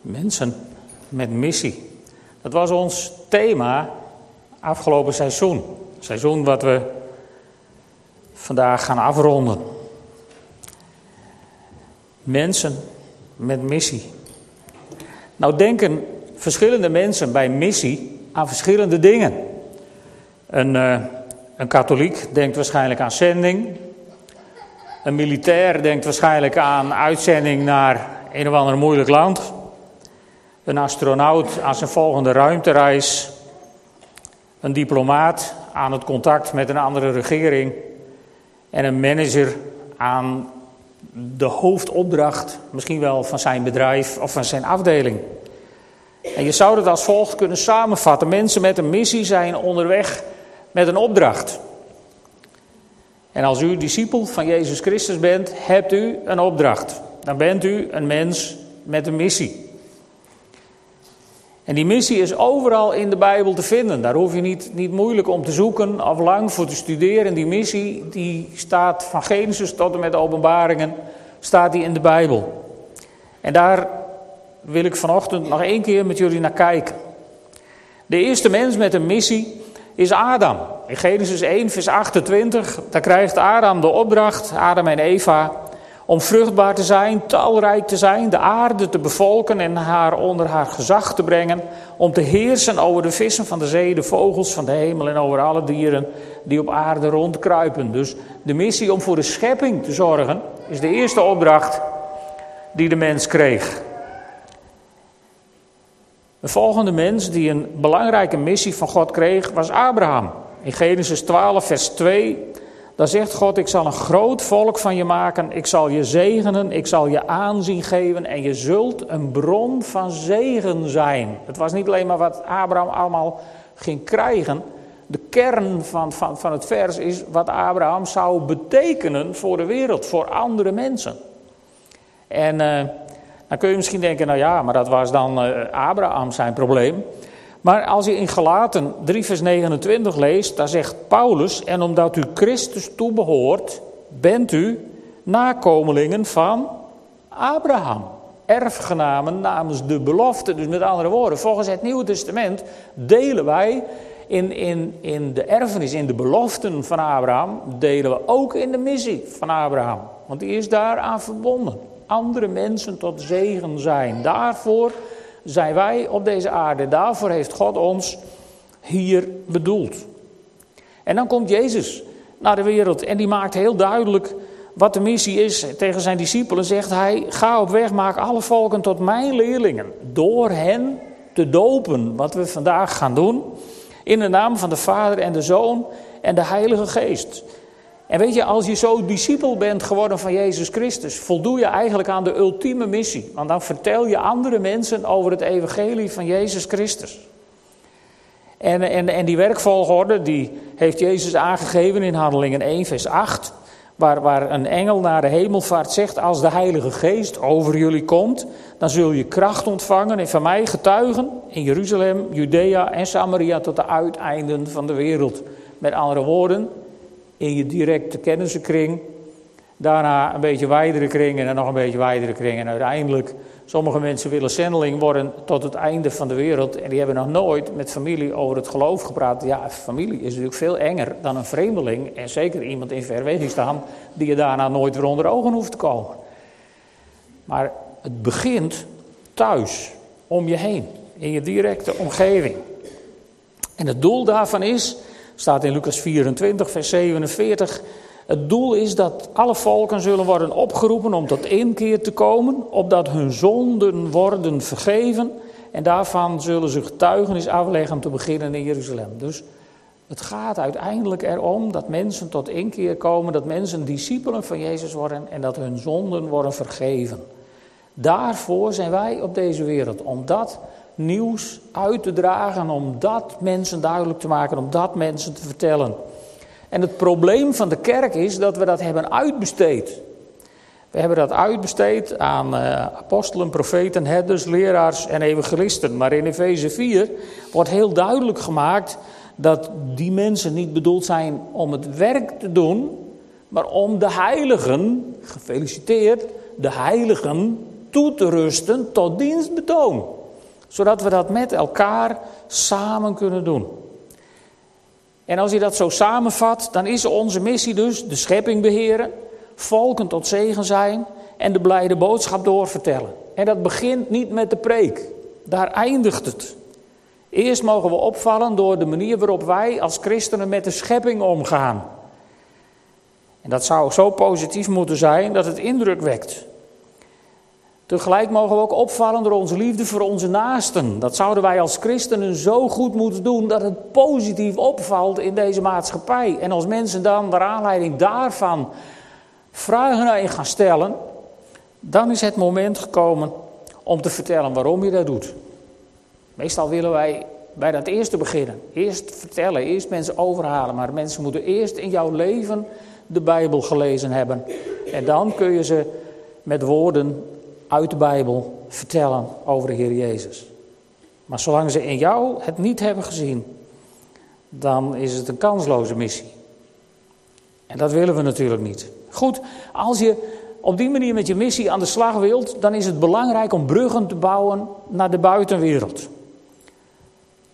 Mensen met missie. Dat was ons thema afgelopen seizoen. Seizoen wat we vandaag gaan afronden. Mensen met missie. Nou denken verschillende mensen bij missie aan verschillende dingen. Een, uh, een katholiek denkt waarschijnlijk aan zending. Een militair denkt waarschijnlijk aan uitzending naar een of ander moeilijk land. Een astronaut aan zijn volgende ruimtereis. Een diplomaat aan het contact met een andere regering. En een manager aan de hoofdopdracht, misschien wel van zijn bedrijf of van zijn afdeling. En je zou het als volgt kunnen samenvatten: mensen met een missie zijn onderweg met een opdracht. En als u discipel van Jezus Christus bent, hebt u een opdracht. Dan bent u een mens met een missie. En die missie is overal in de Bijbel te vinden. Daar hoef je niet, niet moeilijk om te zoeken of lang voor te studeren. Die missie die staat van Genesis tot en met de openbaringen, staat die in de Bijbel. En daar wil ik vanochtend nog één keer met jullie naar kijken. De eerste mens met een missie is Adam. In Genesis 1, vers 28, daar krijgt Adam de opdracht, Adam en Eva, om vruchtbaar te zijn, talrijk te zijn, de aarde te bevolken en haar onder haar gezag te brengen, om te heersen over de vissen van de zee, de vogels van de hemel en over alle dieren die op aarde rondkruipen. Dus de missie om voor de schepping te zorgen is de eerste opdracht die de mens kreeg. De volgende mens die een belangrijke missie van God kreeg was Abraham. In Genesis 12, vers 2, daar zegt God: Ik zal een groot volk van je maken, ik zal je zegenen, ik zal je aanzien geven en je zult een bron van zegen zijn. Het was niet alleen maar wat Abraham allemaal ging krijgen. De kern van, van, van het vers is wat Abraham zou betekenen voor de wereld, voor andere mensen. En. Uh, dan kun je misschien denken, nou ja, maar dat was dan uh, Abraham zijn probleem. Maar als je in Galaten 3 vers 29 leest, daar zegt Paulus, en omdat u Christus toebehoort, bent u nakomelingen van Abraham. Erfgenamen namens de belofte. Dus met andere woorden, volgens het Nieuwe Testament delen wij in, in, in de erfenis, in de beloften van Abraham, delen we ook in de missie van Abraham. Want die is daaraan verbonden andere mensen tot zegen zijn. Daarvoor zijn wij op deze aarde. Daarvoor heeft God ons hier bedoeld. En dan komt Jezus naar de wereld en die maakt heel duidelijk wat de missie is. Tegen zijn discipelen zegt hij: Ga op weg, maak alle volken tot mijn leerlingen. Door hen te dopen, wat we vandaag gaan doen. In de naam van de Vader en de Zoon en de Heilige Geest. En weet je, als je zo discipel bent geworden van Jezus Christus, voldoe je eigenlijk aan de ultieme missie. Want dan vertel je andere mensen over het evangelie van Jezus Christus. En, en, en die werkvolgorde, die heeft Jezus aangegeven in Handelingen 1, vers 8. Waar, waar een engel naar de hemelvaart zegt, als de Heilige Geest over jullie komt, dan zul je kracht ontvangen en van mij getuigen in Jeruzalem, Judea en Samaria tot de uiteinden van de wereld. Met andere woorden, in je directe kennissenkring. Daarna een beetje wijdere kring en dan nog een beetje wijdere kring. En uiteindelijk, sommige mensen willen zendeling worden tot het einde van de wereld. En die hebben nog nooit met familie over het geloof gepraat. Ja, familie is natuurlijk veel enger dan een vreemdeling. En zeker iemand in verwegingstaan die je daarna nooit weer onder ogen hoeft te komen. Maar het begint thuis, om je heen, in je directe omgeving. En het doel daarvan is Staat in Lucas 24, vers 47. Het doel is dat alle volken zullen worden opgeroepen om tot inkeer te komen, opdat hun zonden worden vergeven. En daarvan zullen ze getuigenis afleggen te beginnen in Jeruzalem. Dus het gaat uiteindelijk erom dat mensen tot inkeer komen, dat mensen discipelen van Jezus worden en dat hun zonden worden vergeven. Daarvoor zijn wij op deze wereld, om dat nieuws uit te dragen, om dat mensen duidelijk te maken, om dat mensen te vertellen. En het probleem van de kerk is dat we dat hebben uitbesteed. We hebben dat uitbesteed aan uh, apostelen, profeten, herders, leraars en evangelisten. Maar in Efeze 4 wordt heel duidelijk gemaakt dat die mensen niet bedoeld zijn om het werk te doen, maar om de heiligen, gefeliciteerd, de heiligen toe te rusten tot dienstbetoon. Zodat we dat met elkaar samen kunnen doen. En als je dat zo samenvat, dan is onze missie dus de schepping beheren, volken tot zegen zijn en de blijde boodschap doorvertellen. En dat begint niet met de preek, daar eindigt het. Eerst mogen we opvallen door de manier waarop wij als christenen met de schepping omgaan. En dat zou zo positief moeten zijn dat het indruk wekt. Tegelijk mogen we ook opvallen door onze liefde voor onze naasten. Dat zouden wij als christenen zo goed moeten doen dat het positief opvalt in deze maatschappij. En als mensen dan naar aanleiding daarvan vragen naar je gaan stellen, dan is het moment gekomen om te vertellen waarom je dat doet. Meestal willen wij bij dat eerste beginnen. Eerst vertellen, eerst mensen overhalen. Maar mensen moeten eerst in jouw leven de Bijbel gelezen hebben. En dan kun je ze met woorden uit de Bijbel vertellen over de Heer Jezus. Maar zolang ze in jou het niet hebben gezien, dan is het een kansloze missie. En dat willen we natuurlijk niet. Goed, als je op die manier met je missie aan de slag wilt, dan is het belangrijk om bruggen te bouwen naar de buitenwereld.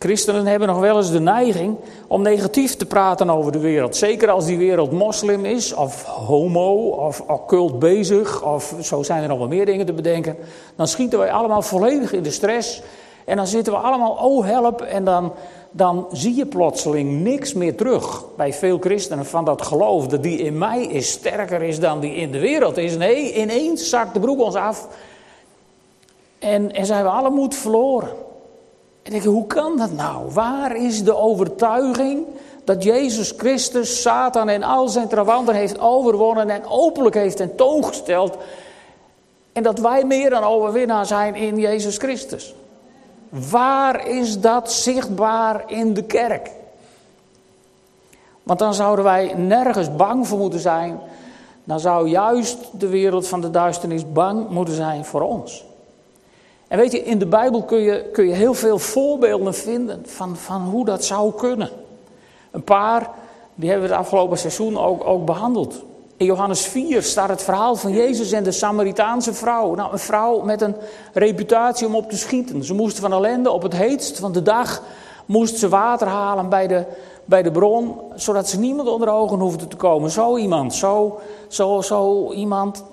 Christenen hebben nog wel eens de neiging om negatief te praten over de wereld. Zeker als die wereld moslim is, of homo, of occult bezig, of zo zijn er nog wel meer dingen te bedenken. Dan schieten wij allemaal volledig in de stress. En dan zitten we allemaal, oh help, en dan, dan zie je plotseling niks meer terug bij veel christenen van dat geloof dat die in mij is sterker is dan die in de wereld is. Nee, ineens zakt de broek ons af en, en zijn we alle moed verloren. En ik hoe kan dat nou? Waar is de overtuiging dat Jezus Christus Satan en al zijn trawanten heeft overwonnen en openlijk heeft tentoongesteld? En dat wij meer dan overwinnaar zijn in Jezus Christus. Waar is dat zichtbaar in de kerk? Want dan zouden wij nergens bang voor moeten zijn. Dan zou juist de wereld van de duisternis bang moeten zijn voor ons. En weet je, in de Bijbel kun je, kun je heel veel voorbeelden vinden van, van hoe dat zou kunnen. Een paar, die hebben we het afgelopen seizoen ook, ook behandeld. In Johannes 4 staat het verhaal van Jezus en de Samaritaanse vrouw. Nou, een vrouw met een reputatie om op te schieten. Ze moesten van ellende op het heetst van de dag moest ze water halen bij de, bij de bron, zodat ze niemand onder ogen hoefde te komen. Zo iemand, zo, zo, zo iemand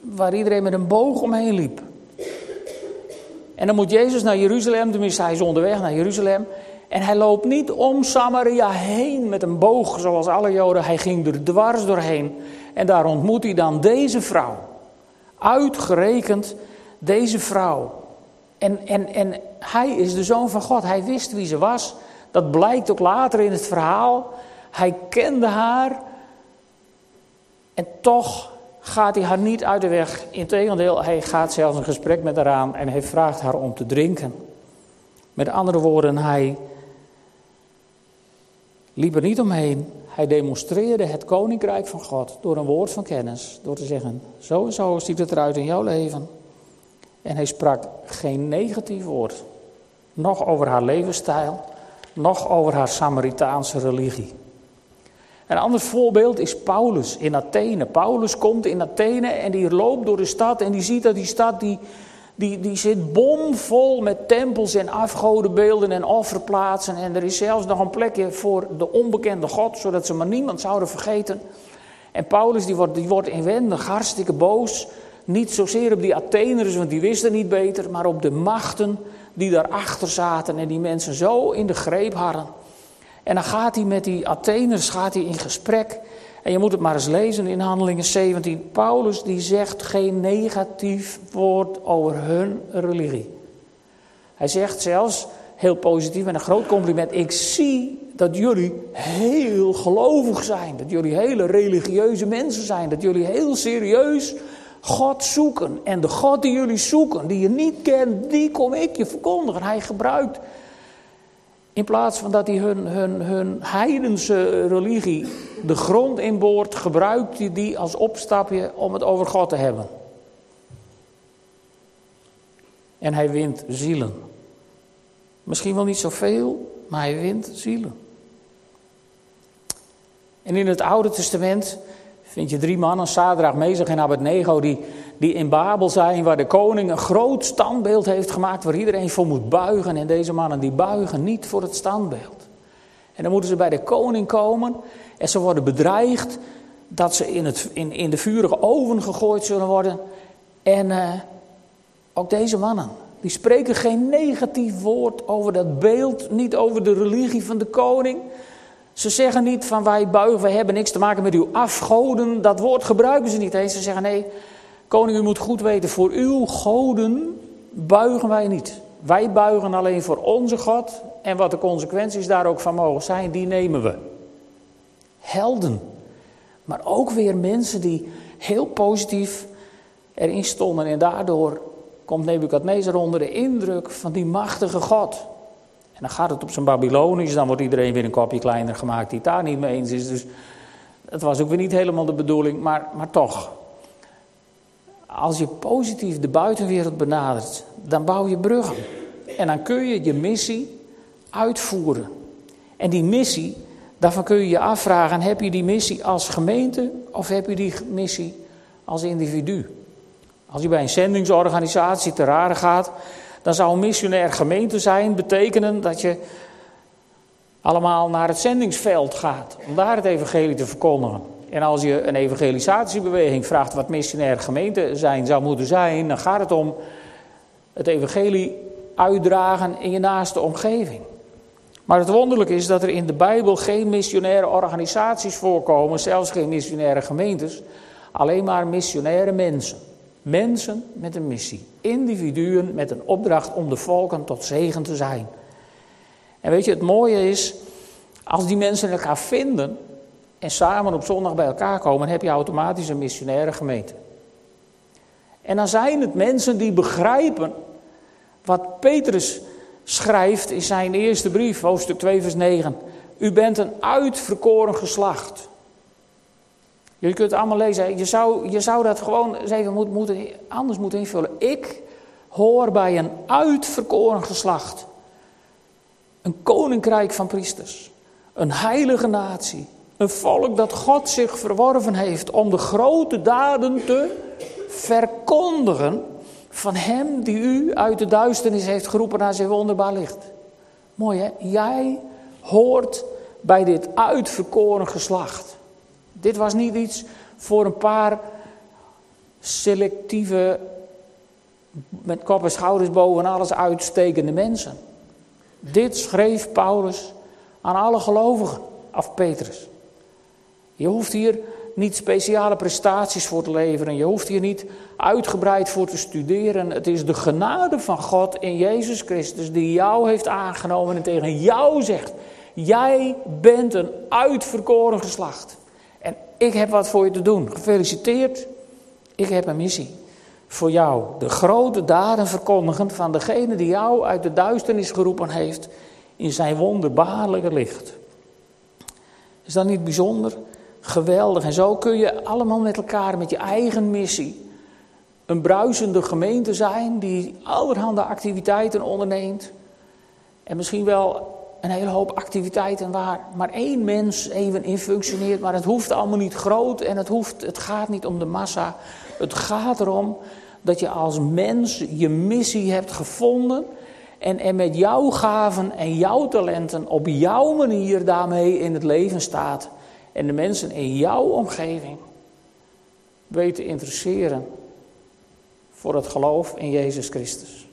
waar iedereen met een boog omheen liep. En dan moet Jezus naar Jeruzalem, tenminste hij is onderweg naar Jeruzalem. En hij loopt niet om Samaria heen met een boog zoals alle Joden. Hij ging er dwars doorheen. En daar ontmoet hij dan deze vrouw. Uitgerekend deze vrouw. En, en, en hij is de zoon van God. Hij wist wie ze was. Dat blijkt ook later in het verhaal. Hij kende haar. En toch gaat hij haar niet uit de weg. Integendeel, hij gaat zelfs een gesprek met haar aan en hij vraagt haar om te drinken. Met andere woorden, hij liep er niet omheen. Hij demonstreerde het koninkrijk van God door een woord van kennis. Door te zeggen, zo en zo ziet het eruit in jouw leven. En hij sprak geen negatief woord. Nog over haar levensstijl, nog over haar Samaritaanse religie. Een ander voorbeeld is Paulus in Athene. Paulus komt in Athene en die loopt door de stad en die ziet dat die stad die, die, die zit bomvol met tempels en afgodenbeelden en offerplaatsen. En er is zelfs nog een plekje voor de onbekende God, zodat ze maar niemand zouden vergeten. En Paulus die wordt, die wordt inwendig hartstikke boos. Niet zozeer op die Atheners, want die wisten niet beter, maar op de machten die daarachter zaten en die mensen zo in de greep hadden. En dan gaat hij met die Atheners gaat hij in gesprek. En je moet het maar eens lezen in Handelingen 17. Paulus die zegt geen negatief woord over hun religie. Hij zegt zelfs heel positief met een groot compliment. Ik zie dat jullie heel gelovig zijn. Dat jullie hele religieuze mensen zijn. Dat jullie heel serieus God zoeken. En de God die jullie zoeken, die je niet kent, die kom ik je verkondigen. Hij gebruikt in plaats van dat hij hun, hun, hun heidense religie de grond inboort, gebruikt hij die als opstapje om het over God te hebben. En hij wint zielen. Misschien wel niet zoveel, maar hij wint zielen. En in het Oude Testament vind je drie mannen, Sadrach, Mezach en Abednego, die, die in Babel zijn, waar de koning een groot standbeeld heeft gemaakt, waar iedereen voor moet buigen. En deze mannen die buigen niet voor het standbeeld. En dan moeten ze bij de koning komen en ze worden bedreigd dat ze in, het, in, in de vurige oven gegooid zullen worden. En uh, ook deze mannen, die spreken geen negatief woord over dat beeld, niet over de religie van de koning. Ze zeggen niet van wij buigen, wij hebben niks te maken met uw afgoden. Dat woord gebruiken ze niet eens. Ze zeggen nee, koning, u moet goed weten, voor uw goden buigen wij niet. Wij buigen alleen voor onze God en wat de consequenties daar ook van mogen zijn, die nemen we. Helden. Maar ook weer mensen die heel positief erin stonden en daardoor komt Nebukadnezar onder de indruk van die machtige God. En dan gaat het op zijn Babylonisch, dan wordt iedereen weer een kopje kleiner gemaakt die het daar niet mee eens is. Dus het was ook weer niet helemaal de bedoeling, maar, maar toch. Als je positief de buitenwereld benadert, dan bouw je bruggen. En dan kun je je missie uitvoeren. En die missie, daarvan kun je je afvragen: heb je die missie als gemeente of heb je die missie als individu? Als je bij een zendingsorganisatie te rare gaat, dan zou een missionair gemeente zijn betekenen dat je allemaal naar het zendingsveld gaat om daar het evangelie te verkondigen. En als je een evangelisatiebeweging vraagt wat missionair gemeente zijn zou moeten zijn, dan gaat het om het evangelie uitdragen in je naaste omgeving. Maar het wonderlijke is dat er in de Bijbel geen missionaire organisaties voorkomen, zelfs geen missionaire gemeentes, alleen maar missionaire mensen. Mensen met een missie. Individuen met een opdracht om de volken tot zegen te zijn. En weet je, het mooie is, als die mensen elkaar vinden en samen op zondag bij elkaar komen, heb je automatisch een missionaire gemeente. En dan zijn het mensen die begrijpen wat Petrus schrijft in zijn eerste brief, hoofdstuk 2, vers 9. U bent een uitverkoren geslacht. Je kunt het allemaal lezen. Je zou, je zou dat gewoon zeggen, moet, anders moeten invullen. Ik hoor bij een uitverkoren geslacht. Een koninkrijk van priesters. Een heilige natie. Een volk dat God zich verworven heeft om de grote daden te verkondigen van Hem die u uit de duisternis heeft geroepen naar zijn wonderbaar licht. Mooi hè? Jij hoort bij dit uitverkoren geslacht. Dit was niet iets voor een paar selectieve, met kop en schouders boven alles uitstekende mensen. Dit schreef Paulus aan alle gelovigen, af Petrus. Je hoeft hier niet speciale prestaties voor te leveren. Je hoeft hier niet uitgebreid voor te studeren. Het is de genade van God in Jezus Christus die jou heeft aangenomen en tegen jou zegt: Jij bent een uitverkoren geslacht. En ik heb wat voor je te doen. Gefeliciteerd. Ik heb een missie voor jou. De grote daden verkondigen van degene die jou uit de duisternis geroepen heeft in zijn wonderbaarlijke licht. Is dat niet bijzonder? Geweldig. En zo kun je allemaal met elkaar, met je eigen missie, een bruisende gemeente zijn die allerhande activiteiten onderneemt. En misschien wel een hele hoop activiteiten waar maar één mens even in functioneert. Maar het hoeft allemaal niet groot en het, hoeft, het gaat niet om de massa. Het gaat erom dat je als mens je missie hebt gevonden. En, en met jouw gaven en jouw talenten op jouw manier daarmee in het leven staat. En de mensen in jouw omgeving weet te interesseren voor het geloof in Jezus Christus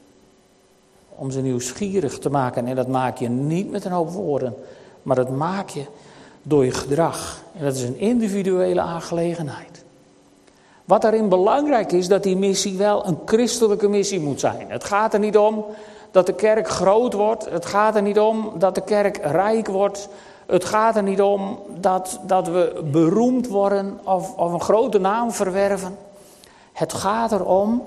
om ze nieuwsgierig te maken. En dat maak je niet met een hoop woorden, maar dat maak je door je gedrag. En dat is een individuele aangelegenheid. Wat daarin belangrijk is, dat die missie wel een christelijke missie moet zijn. Het gaat er niet om dat de kerk groot wordt. Het gaat er niet om dat de kerk rijk wordt. Het gaat er niet om dat, dat we beroemd worden of, of een grote naam verwerven. Het gaat erom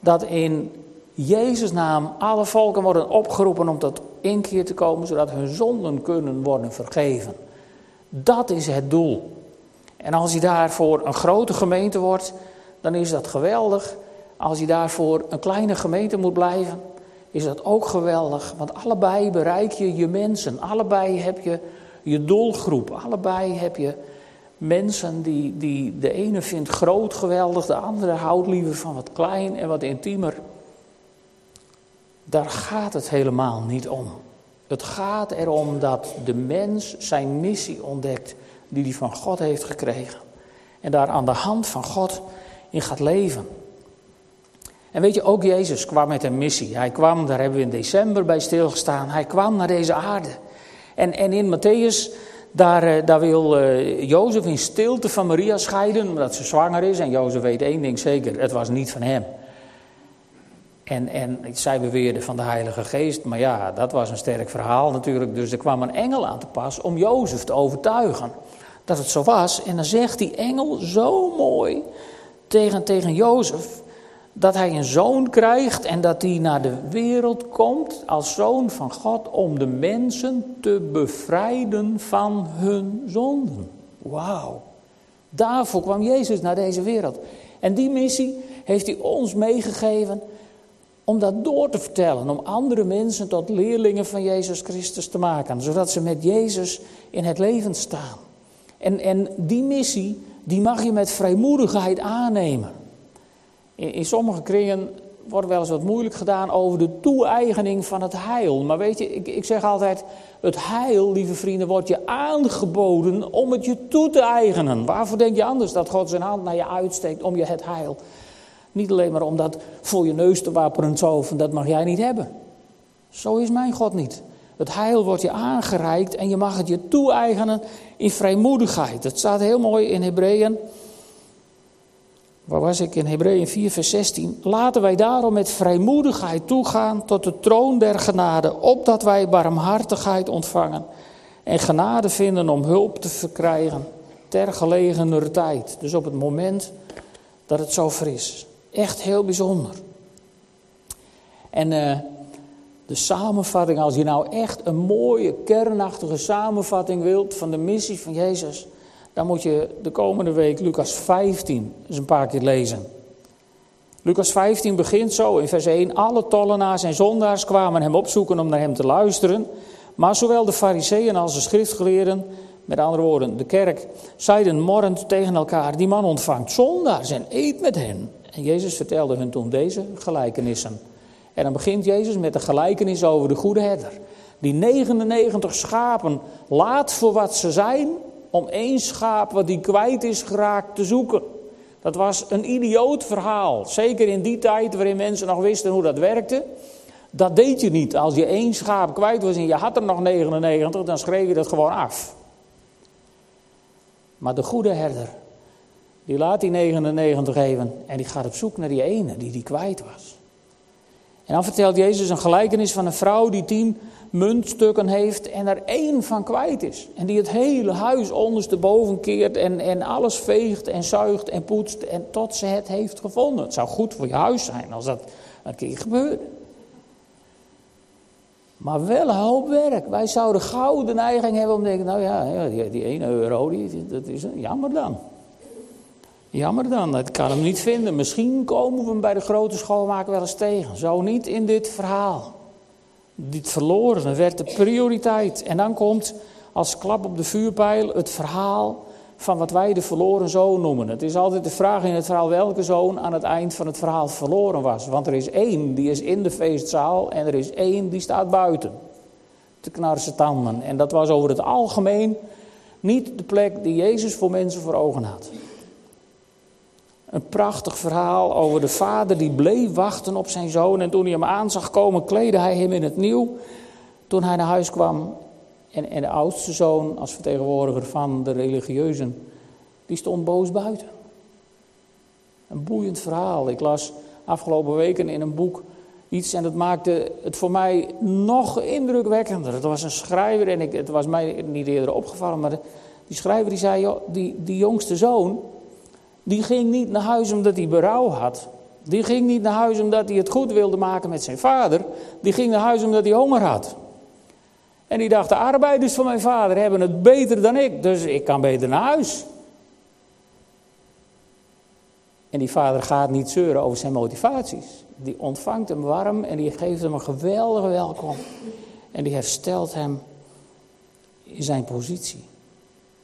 dat in Jezus' naam alle volken worden opgeroepen om tot inkeer te komen, zodat hun zonden kunnen worden vergeven. Dat is het doel. En als je daarvoor een grote gemeente wordt, dan is dat geweldig. Als je daarvoor een kleine gemeente moet blijven, is dat ook geweldig. Want allebei bereik je je mensen. Allebei heb je je doelgroep. Allebei heb je mensen die, die de ene vindt groot geweldig, de andere houdt liever van wat klein en wat intiemer. Daar gaat het helemaal niet om. Het gaat erom dat de mens zijn missie ontdekt die hij van God heeft gekregen. En daar aan de hand van God in gaat leven. En weet je, ook Jezus kwam met een missie. Hij kwam, daar hebben we in december bij stilgestaan, hij kwam naar deze aarde. En, en in Matthäus, daar, eh, daar wil uh, Jozef in stilte van Maria scheiden, omdat ze zwanger is. En Jozef weet één ding zeker, het was niet van hem. En, en zij beweerde van de Heilige Geest, maar ja, dat was een sterk verhaal natuurlijk. Dus er kwam een engel aan te pas om Jozef te overtuigen dat het zo was. En dan zegt die engel zo mooi tegen, tegen Jozef dat hij een zoon krijgt en dat hij naar de wereld komt als zoon van God om de mensen te bevrijden van hun zonden. Wauw. Daarvoor kwam Jezus naar deze wereld. En die missie heeft hij ons meegegeven om dat door te vertellen, om andere mensen tot leerlingen van Jezus Christus te maken, zodat ze met Jezus in het leven staan. En, en die missie, die mag je met vrijmoedigheid aannemen. In, sommige kringen wordt wel eens wat moeilijk gedaan over de toe-eigening van het heil. Maar weet je, ik, ik zeg altijd, het heil, lieve vrienden, wordt je aangeboden om het je toe te eigenen. Waarvoor denk je anders dat God zijn hand naar je uitsteekt om je het heil niet alleen maar om dat voor je neus te wapperen zo van dat mag jij niet hebben. Zo is mijn God niet. Het heil wordt je aangereikt en je mag het je toe-eigenen in vrijmoedigheid. Dat staat heel mooi in Hebreeën. Waar was ik? In Hebreeën 4, vers 16. Laten wij daarom met vrijmoedigheid toegaan tot de troon der genade, opdat wij barmhartigheid ontvangen en genade vinden om hulp te verkrijgen ter gelegener tijd. Dus op het moment dat het zo is. Echt heel bijzonder. En uh, de samenvatting, als je nou echt een mooie, kernachtige samenvatting wilt van de missie van Jezus, dan moet je de komende week Lucas 15 eens een paar keer lezen. Lucas 15 begint zo in vers 1. Alle tollenaars en zondaars kwamen hem opzoeken om naar hem te luisteren. Maar zowel de fariseeën als de schriftgeleerden, met andere woorden de kerk, zeiden morrend tegen elkaar: Die man ontvangt zondaars en eet met hen. En Jezus vertelde hun toen deze gelijkenissen. En dan begint Jezus met de gelijkenis over de goede herder. Die 99 schapen laat voor wat ze zijn, om één schaap wat die kwijt is geraakt te zoeken. Dat was een idioot verhaal. Zeker in die tijd waarin mensen nog wisten hoe dat werkte. Dat deed je niet. Als je één schaap kwijt was en je had er nog 99, dan schreef je dat gewoon af. Maar de goede herder, die laat die 99 even en die gaat op zoek naar die ene die die kwijt was. En dan vertelt Jezus een gelijkenis van een vrouw die tien muntstukken heeft en er één van kwijt is. En die het hele huis ondersteboven keert en, en alles veegt en zuigt en poetst en tot ze het heeft gevonden. Het zou goed voor je huis zijn als dat een keer gebeurde. Maar wel een hoop werk. Wij zouden gauw de neiging hebben om te denken, nou ja, die, die 1 euro, die, dat is jammer dan. Jammer dan, ik kan hem niet vinden. Misschien komen we hem bij de grote schoonmaker wel eens tegen. Zo niet in dit verhaal. Dit verloren werd de prioriteit. En dan komt als klap op de vuurpijl het verhaal van wat wij de verloren zoon noemen. Het is altijd de vraag in het verhaal welke zoon aan het eind van het verhaal verloren was. Want er is één die is in de feestzaal en er is één die staat buiten. Te knarsen tanden. En dat was over het algemeen niet de plek die Jezus voor mensen voor ogen had. Een prachtig verhaal over de vader die bleef wachten op zijn zoon. En toen hij hem aan zag komen, kleedde hij hem in het nieuw. Toen hij naar huis kwam. En, en de oudste zoon, als vertegenwoordiger van de religieuzen, die stond boos buiten. Een boeiend verhaal. Ik las afgelopen weken in een boek iets en dat maakte het voor mij nog indrukwekkender. Het was een schrijver en ik, het was mij niet eerder opgevallen, maar die schrijver die zei, die, die jongste zoon, die ging niet naar huis omdat hij berouw had. Die ging niet naar huis omdat hij het goed wilde maken met zijn vader. Die ging naar huis omdat hij honger had. En die dacht, de arbeiders van mijn vader hebben het beter dan ik, dus ik kan beter naar huis. En die vader gaat niet zeuren over zijn motivaties. Die ontvangt hem warm en die geeft hem een geweldige welkom. En die herstelt hem in zijn positie.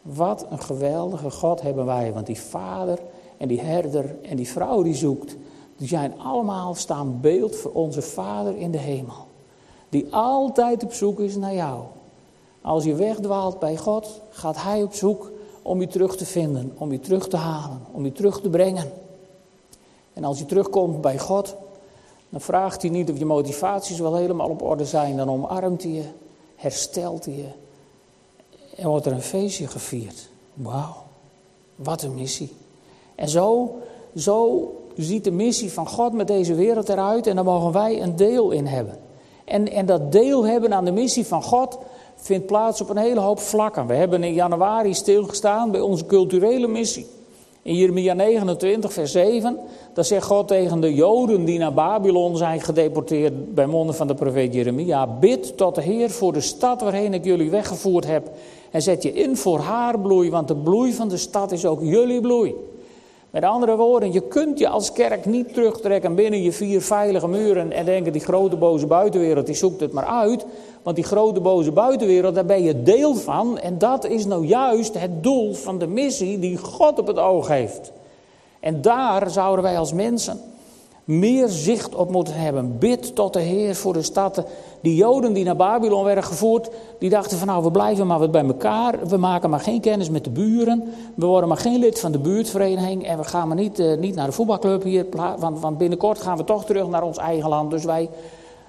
Wat een geweldige God hebben wij. Want die vader en die herder en die vrouw die zoekt, die zijn allemaal staan beeld voor onze vader in de hemel. Die altijd op zoek is naar jou. Als je wegdwaalt bij God, gaat hij op zoek om je terug te vinden, om je terug te halen, om je terug te brengen. En als je terugkomt bij God, dan vraagt hij niet of je motivaties wel helemaal op orde zijn. Dan omarmt hij je, herstelt hij je. En wordt er een feestje gevierd. Wauw, wat een missie. En zo, zo ziet de missie van God met deze wereld eruit en daar mogen wij een deel in hebben. En, en dat deel hebben aan de missie van God vindt plaats op een hele hoop vlakken. We hebben in januari stilgestaan bij onze culturele missie. In Jeremia 29, vers 7, daar zegt God tegen de Joden die naar Babylon zijn gedeporteerd bij monden van de profeet Jeremia: Bid tot de Heer voor de stad waarheen ik jullie weggevoerd heb. En zet je in voor haar bloei, want de bloei van de stad is ook jullie bloei. Met andere woorden, je kunt je als kerk niet terugtrekken binnen je vier veilige muren en denken die grote boze buitenwereld die zoekt het maar uit. Want die grote boze buitenwereld, daar ben je deel van. En dat is nou juist het doel van de missie die God op het oog heeft. En daar zouden wij als mensen meer zicht op moeten hebben. Bid tot de Heer voor de stad. Die Joden die naar Babylon werden gevoerd, die dachten van nou we blijven maar wat bij elkaar. We maken maar geen kennis met de buren. We worden maar geen lid van de buurtvereniging. En we gaan maar niet, uh, niet naar de voetbalclub hier. Want, want binnenkort gaan we toch terug naar ons eigen land. Dus wij,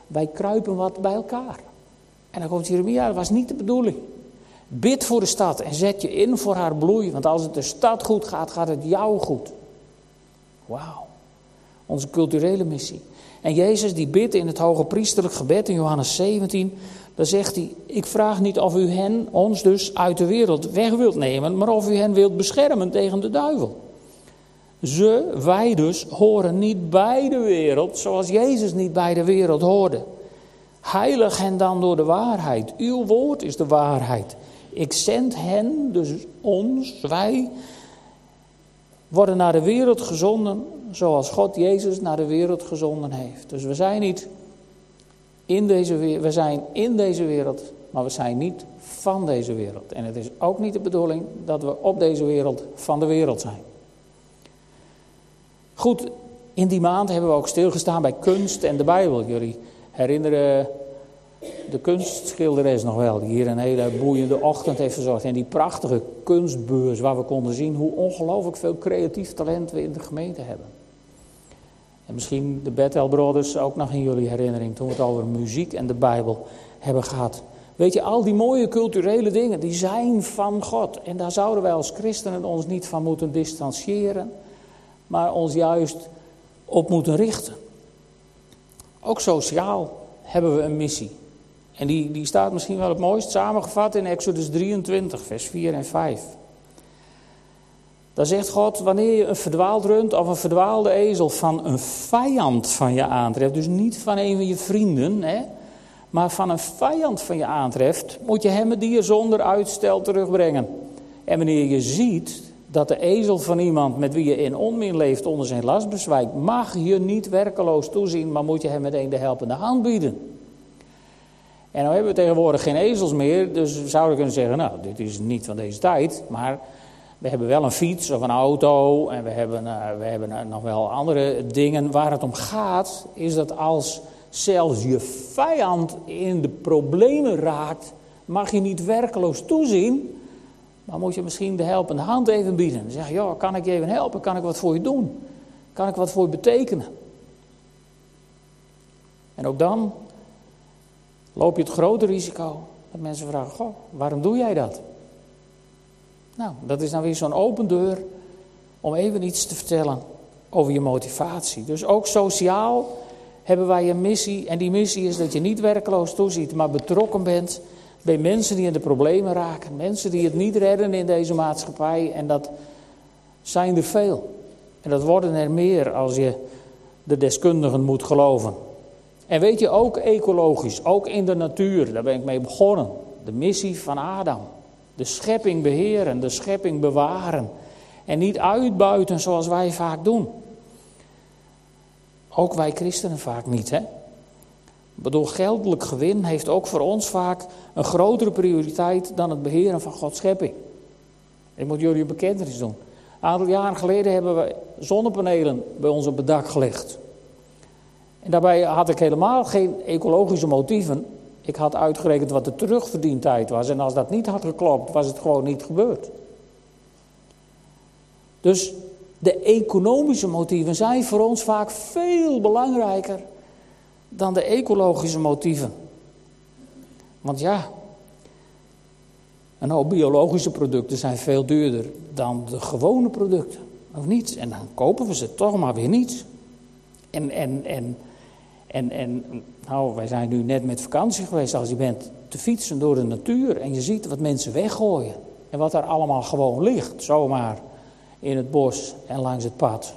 wij kruipen wat bij elkaar. En dan komt Jeremia, dat was niet de bedoeling. Bid voor de stad en zet je in voor haar bloei. Want als het de stad goed gaat, gaat het jou goed. Wauw. Onze culturele missie. En Jezus die bidt in het hoge priesterlijk gebed in Johannes 17. Dan zegt hij, ik vraag niet of u hen, ons dus, uit de wereld weg wilt nemen. Maar of u hen wilt beschermen tegen de duivel. Ze, wij dus, horen niet bij de wereld zoals Jezus niet bij de wereld hoorde. Heilig hen dan door de waarheid. Uw woord is de waarheid. Ik zend hen, dus ons, wij, worden naar de wereld gezonden zoals God Jezus naar de wereld gezonden heeft. Dus we zijn niet in deze wereld, we zijn in deze wereld, maar we zijn niet van deze wereld. En het is ook niet de bedoeling dat we op deze wereld van de wereld zijn. Goed, in die maand hebben we ook stilgestaan bij kunst en de Bijbel. Jullie herinneren de kunstschilderes nog wel, die hier een hele boeiende ochtend heeft verzorgd. En die prachtige kunstbeurs waar we konden zien hoe ongelooflijk veel creatief talent we in de gemeente hebben. En misschien de Bethel Brothers ook nog in jullie herinnering toen we het over muziek en de Bijbel hebben gehad. Weet je, al die mooie culturele dingen, die zijn van God. En daar zouden wij als christenen ons niet van moeten distancieren, maar ons juist op moeten richten. Ook sociaal hebben we een missie. En die, die staat misschien wel het mooist samengevat in Exodus 23, vers 4 en 5. Daar zegt God, wanneer je een verdwaald rund of een verdwaalde ezel van een vijand van je aantreft, dus niet van een van je vrienden, hè, maar van een vijand van je aantreft, moet je hem het dier zonder uitstel terugbrengen. En wanneer je ziet dat de ezel van iemand met wie je in onmin leeft onder zijn last bezwijkt, mag je niet werkeloos toezien, maar moet je hem meteen de helpende hand bieden. En nou hebben we tegenwoordig geen ezels meer, dus we zouden kunnen zeggen, nou, dit is niet van deze tijd, maar we hebben wel een fiets of een auto en we hebben, uh, we hebben uh, nog wel andere dingen. Waar het om gaat, is dat als zelfs je vijand in de problemen raakt, mag je niet werkeloos toezien, maar moet je misschien de helpende hand even bieden. Zeg joh, kan ik je even helpen? Kan ik wat voor je doen? Kan ik wat voor je betekenen? En ook dan loop je het grote risico dat mensen vragen: Goh, waarom doe jij dat? Nou, dat is nou weer zo'n open deur om even iets te vertellen over je motivatie. Dus ook sociaal hebben wij een missie. En die missie is dat je niet werkloos toeziet, maar betrokken bent bij mensen die in de problemen raken. Mensen die het niet redden in deze maatschappij. En dat zijn er veel. En dat worden er meer als je de deskundigen moet geloven. En weet je, ook ecologisch, ook in de natuur, daar ben ik mee begonnen. De missie van Adam. De schepping beheren, de schepping bewaren. En niet uitbuiten zoals wij vaak doen. Ook wij christenen vaak niet, hè? Ik bedoel, geldelijk gewin heeft ook voor ons vaak een grotere prioriteit dan het beheren van Gods schepping. Ik moet jullie een bekentenis doen. Een aantal jaren geleden hebben we zonnepanelen bij ons op het dak gelegd. En daarbij had ik helemaal geen ecologische motieven. Ik had uitgerekend wat de terugverdientijd was. En als dat niet had geklopt, was het gewoon niet gebeurd. Dus de economische motieven zijn voor ons vaak veel belangrijker dan de ecologische motieven. Want ja, een hoop biologische producten zijn veel duurder dan de gewone producten. Of niet? En dan kopen we ze toch maar weer niet. En, en, en, en, en nou, wij zijn nu net met vakantie geweest. Als je bent te fietsen door de natuur en je ziet wat mensen weggooien. En wat daar allemaal gewoon ligt, zomaar in het bos en langs het pad.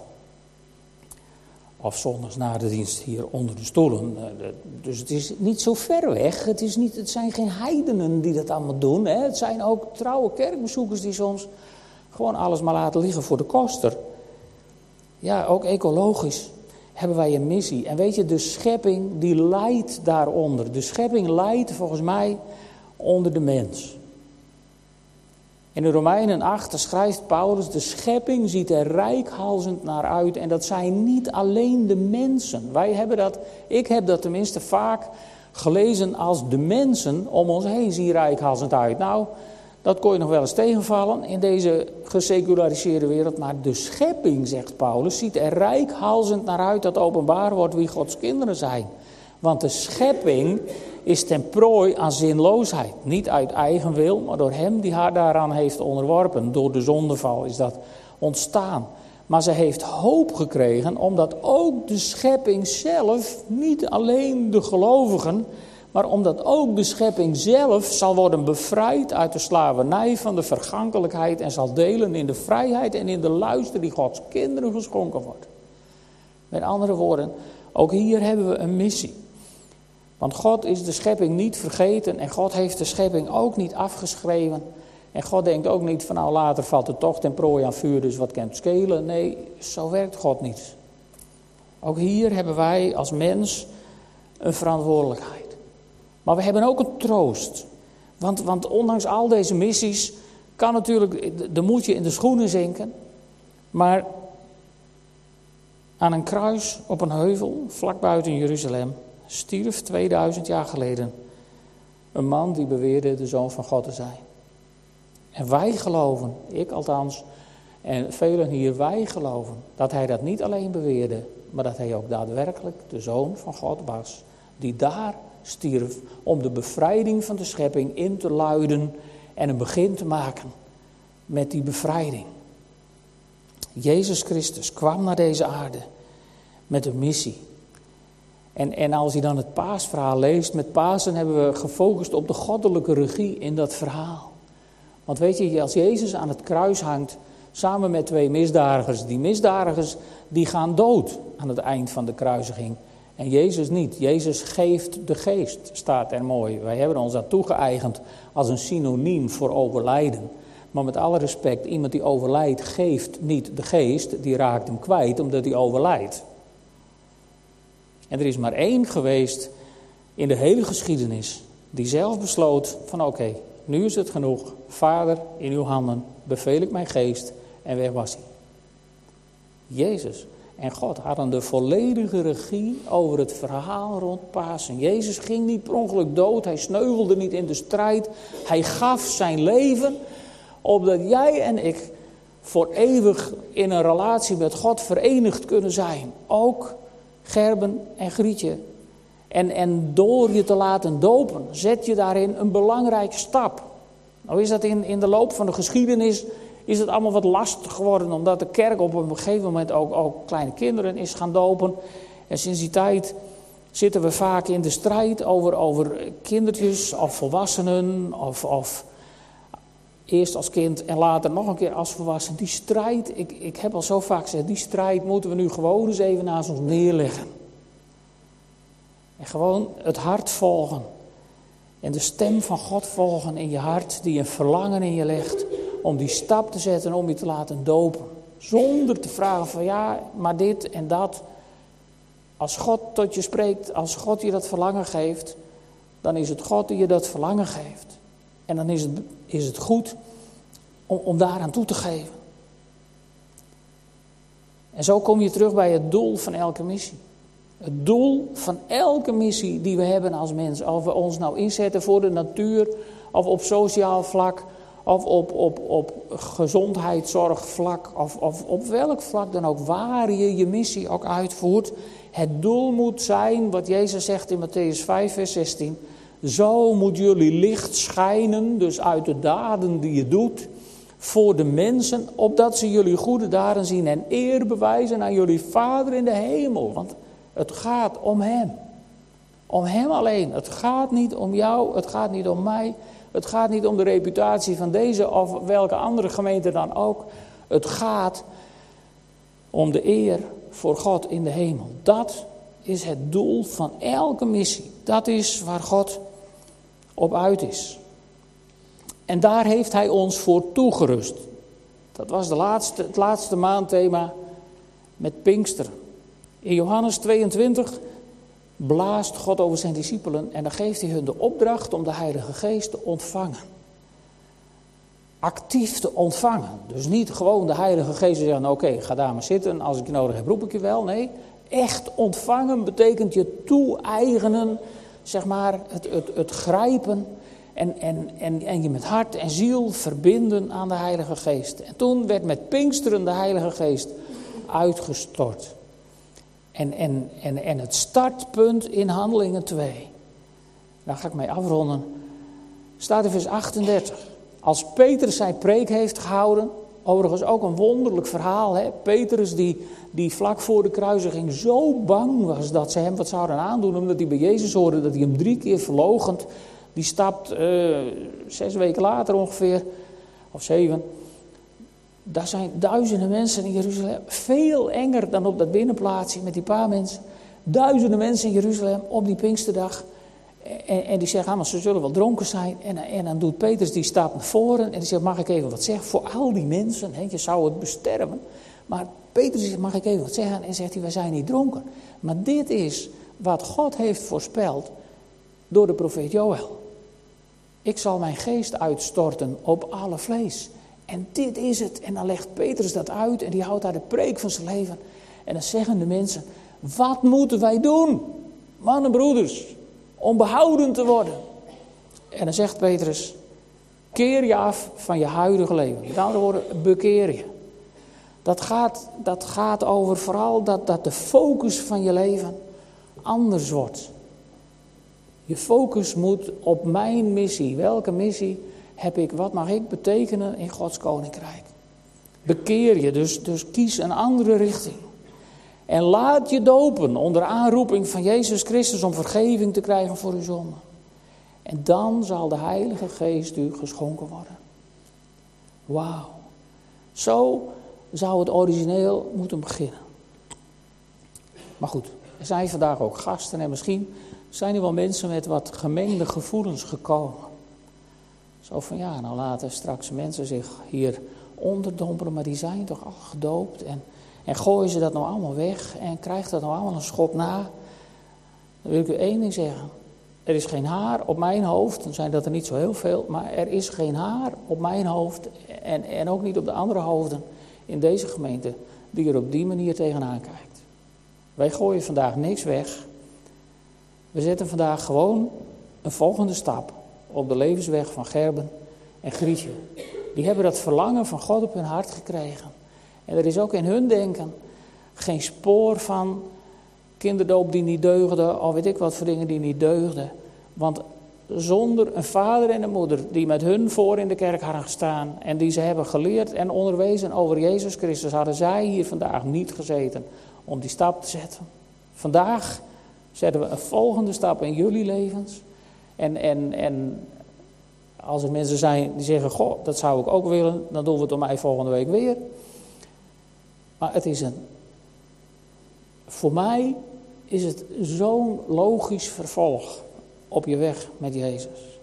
Of zondags na de dienst hier onder de stoelen. Eh, dus het is niet zo ver weg. Het, is niet, het zijn geen heidenen die dat allemaal doen. Hè. Het zijn ook trouwe kerkbezoekers die soms gewoon alles maar laten liggen voor de koster. Ja, ook ecologisch hebben wij een missie. En weet je, de schepping die leidt daaronder. De schepping leidt volgens mij onder de mens. In de Romeinen 8 schrijft Paulus, de schepping ziet er rijkhalzend naar uit. En dat zijn niet alleen de mensen. Wij hebben dat, ik heb dat tenminste vaak gelezen als de mensen om ons heen zien rijkhalzend uit. Nou, dat kon je nog wel eens tegenvallen in deze geseculariseerde wereld. Maar de schepping, zegt Paulus, ziet er rijkhalzend naar uit dat openbaar wordt wie Gods kinderen zijn. Want de schepping is ten prooi aan zinloosheid. Niet uit eigen wil, maar door hem die haar daaraan heeft onderworpen. Door de zondeval is dat ontstaan. Maar ze heeft hoop gekregen omdat ook de schepping zelf, niet alleen de gelovigen, maar omdat ook de schepping zelf zal worden bevrijd uit de slavernij van de vergankelijkheid en zal delen in de vrijheid en in de luister die Gods kinderen geschonken wordt. Met andere woorden, ook hier hebben we een missie. Want God is de schepping niet vergeten en God heeft de schepping ook niet afgeschreven. En God denkt ook niet van nou later valt het toch ten prooi aan vuur, dus wat kan het schelen. Nee, zo werkt God niet. Ook hier hebben wij als mens een verantwoordelijkheid. Maar we hebben ook een troost. Want, want ondanks al deze missies kan natuurlijk de moedje in de schoenen zinken. Maar aan een kruis op een heuvel vlak buiten Jeruzalem stierf 2000 jaar geleden een man die beweerde de zoon van God te zijn. En wij geloven, ik althans, en velen hier, wij geloven dat hij dat niet alleen beweerde, maar dat hij ook daadwerkelijk de zoon van God was, die daar stierf om de bevrijding van de schepping in te luiden en een begin te maken met die bevrijding. Jezus Christus kwam naar deze aarde met een missie en, en als je dan het paasverhaal leest, met Pasen hebben we gefocust op de goddelijke regie in dat verhaal. Want weet je, als Jezus aan het kruis hangt, samen met twee misdadigers, die misdadigers die gaan dood aan het eind van de kruisiging. En Jezus niet. Jezus geeft de geest, staat er mooi. Wij hebben ons dat toegeëigend als een synoniem voor overlijden. Maar met alle respect, iemand die overlijdt geeft niet de geest, die raakt hem kwijt omdat hij overlijdt. En er is maar één geweest in de hele geschiedenis die zelf besloot van oké, nu is het genoeg. Vader, in uw handen beveel ik mijn geest. En weg was hij. Jezus en God hadden de volledige regie over het verhaal rond Pasen. Jezus ging niet per ongeluk dood, hij sneuvelde niet in de strijd. Hij gaf zijn leven opdat jij en ik voor eeuwig in een relatie met God verenigd kunnen zijn. Ook Gerben en Grietje. En, en door je te laten dopen, zet je daarin een belangrijke stap. Nou is dat in, in de loop van de geschiedenis is het allemaal wat lastig geworden, omdat de kerk op een gegeven moment ook, ook kleine kinderen is gaan dopen. En sinds die tijd zitten we vaak in de strijd over, over kindertjes of volwassenen of, of Eerst als kind en later nog een keer als volwassen. Die strijd, ik, ik heb al zo vaak gezegd, die strijd moeten we nu gewoon eens even naast ons neerleggen. En gewoon het hart volgen. En de stem van God volgen in je hart, die een verlangen in je legt om die stap te zetten om je te laten dopen. Zonder te vragen van ja, maar dit en dat. Als God tot je spreekt, als God je dat verlangen geeft, dan is het God die je dat verlangen geeft. En dan is het, is het goed om, om daaraan toe te geven. En zo kom je terug bij het doel van elke missie. Het doel van elke missie die we hebben als mens, of we ons nou inzetten voor de natuur, of op sociaal vlak, of op, op, op gezondheidszorgvlak, of, of op welk vlak dan ook, waar je je missie ook uitvoert. Het doel moet zijn, wat Jezus zegt in Matthäus 5, vers 16. Zo moet jullie licht schijnen, dus uit de daden die je doet, voor de mensen, opdat ze jullie goede daden zien en eer bewijzen aan jullie Vader in de hemel. Want het gaat om Hem. Om Hem alleen. Het gaat niet om jou, het gaat niet om mij. Het gaat niet om de reputatie van deze of welke andere gemeente dan ook. Het gaat om de eer voor God in de hemel. Dat is het doel van elke missie. Dat is waar God op uit is. En daar heeft Hij ons voor toegerust. Dat was de laatste, het laatste maandthema met Pinksteren. In Johannes 22 blaast God over zijn discipelen en dan geeft hij hun de opdracht om de Heilige Geest te ontvangen. Actief te ontvangen. Dus niet gewoon de Heilige Geest zeggen: nou, Oké, ga daar maar zitten, als ik je nodig heb, roep ik je wel. Nee, echt ontvangen betekent je toe-eigenen, zeg maar, het, het, het grijpen en, en, en, en je met hart en ziel verbinden aan de Heilige Geest. En toen werd met Pinksteren de Heilige Geest uitgestort. En, en, en, en het startpunt in Handelingen 2, daar ga ik mee afronden, staat in vers 38. Als Petrus zijn preek heeft gehouden, overigens ook een wonderlijk verhaal. Hè? Petrus die, die vlak voor de kruisiging zo bang was dat ze hem wat zouden aandoen, omdat hij bij Jezus hoorde dat hij hem drie keer verlogend. Die stapt uh, zes weken later ongeveer, of zeven, daar zijn duizenden mensen in Jeruzalem. Veel enger dan op dat binnenplaatsje met die paar mensen. Duizenden mensen in Jeruzalem op die Pinksterdag. En, en die zeggen, ah, ze zullen wel dronken zijn. En, en dan doet Petrus die staat naar voren en die zegt, mag ik even wat zeggen? Voor al die mensen, he, je zou het besterven. Maar Petrus zegt, mag ik even wat zeggen? En zegt hij, wij zijn niet dronken. Maar dit is wat God heeft voorspeld door de profeet Joël. Ik zal mijn geest uitstorten op alle vlees. En dit is het. En dan legt Petrus dat uit en die houdt daar de preek van zijn leven. En dan zeggen de mensen, wat moeten wij doen, mannen broeders, om behouden te worden? En dan zegt Petrus, keer je af van je huidige leven. Met andere woorden, bekeer je. Dat gaat, dat gaat over vooral dat, dat de focus van je leven anders wordt. Je focus moet op mijn missie. Welke missie? Heb ik, wat mag ik betekenen in Gods koninkrijk? Bekeer je, dus, dus kies een andere richting. En laat je dopen onder aanroeping van Jezus Christus om vergeving te krijgen voor uw zonden. En dan zal de Heilige Geest u geschonken worden. Wauw. Zo zou het origineel moeten beginnen. Maar goed, er zijn vandaag ook gasten en misschien zijn er wel mensen met wat gemengde gevoelens gekomen. Zo van ja, nou laten straks mensen zich hier onderdompelen, maar die zijn toch al gedoopt. En, en gooien ze dat nou allemaal weg en krijgt dat nou allemaal een schop na. Dan wil ik u één ding zeggen. Er is geen haar op mijn hoofd, dan zijn dat er niet zo heel veel, maar er is geen haar op mijn hoofd en, en ook niet op de andere hoofden in deze gemeente die er op die manier tegenaan kijkt. Wij gooien vandaag niks weg. We zetten vandaag gewoon een volgende stap op de levensweg van Gerben en Grietje. Die hebben dat verlangen van God op hun hart gekregen. En er is ook in hun denken geen spoor van kinderdoop die niet deugde, of weet ik wat voor dingen die niet deugden. Want zonder een vader en een moeder die met hun voor in de kerk hadden gestaan en die ze hebben geleerd en onderwezen over Jezus Christus, hadden zij hier vandaag niet gezeten om die stap te zetten. Vandaag zetten we een volgende stap in jullie levens. En, en, en als er mensen zijn die zeggen, goh, dat zou ik ook willen, dan doen we het om mij volgende week weer. Maar het is een, voor mij is het zo'n logisch vervolg op je weg met Jezus.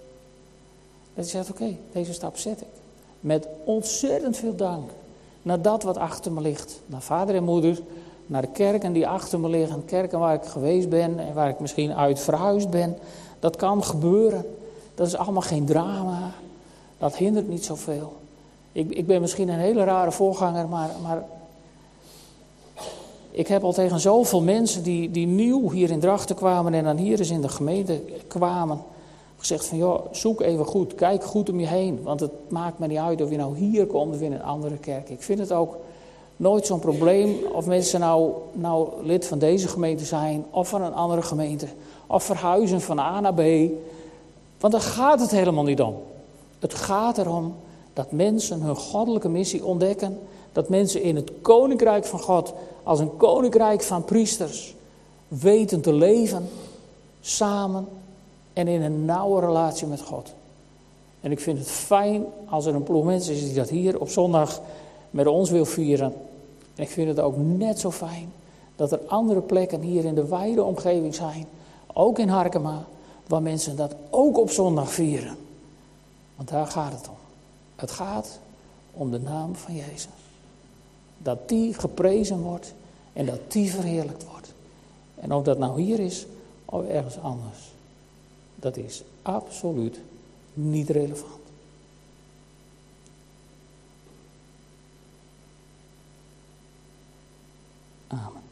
Dat je zegt, oké, deze stap zet ik. Met ontzettend veel dank. Naar dat wat achter me ligt. Naar vader en moeder. Naar de kerken die achter me liggen. Kerken waar ik geweest ben en waar ik misschien uit verhuisd ben. Dat kan gebeuren. Dat is allemaal geen drama. Dat hindert niet zoveel. Ik, ik ben misschien een hele rare voorganger, maar, maar ik heb al tegen zoveel mensen die, die nieuw hier in Drachten kwamen en dan hier eens in de gemeente kwamen, gezegd van joh, zoek even goed, kijk goed om je heen. Want het maakt me niet uit of je nou hier komt of in een andere kerk. Ik vind het ook nooit zo'n probleem of mensen nou, nou lid van deze gemeente zijn of van een andere gemeente. Of verhuizen van A naar B. Want daar gaat het helemaal niet om. Het gaat erom dat mensen hun goddelijke missie ontdekken. Dat mensen in het koninkrijk van God als een koninkrijk van priesters weten te leven samen en in een nauwe relatie met God. En ik vind het fijn als er een ploeg mensen is die dat hier op zondag met ons wil vieren. En ik vind het ook net zo fijn dat er andere plekken hier in de wijde omgeving zijn, ook in Harkema, waar mensen dat ook op zondag vieren. Want daar gaat het om. Het gaat om de naam van Jezus. Dat die geprezen wordt en dat die verheerlijkt wordt. En of dat nou hier is of ergens anders, dat is absoluut niet relevant. Amen.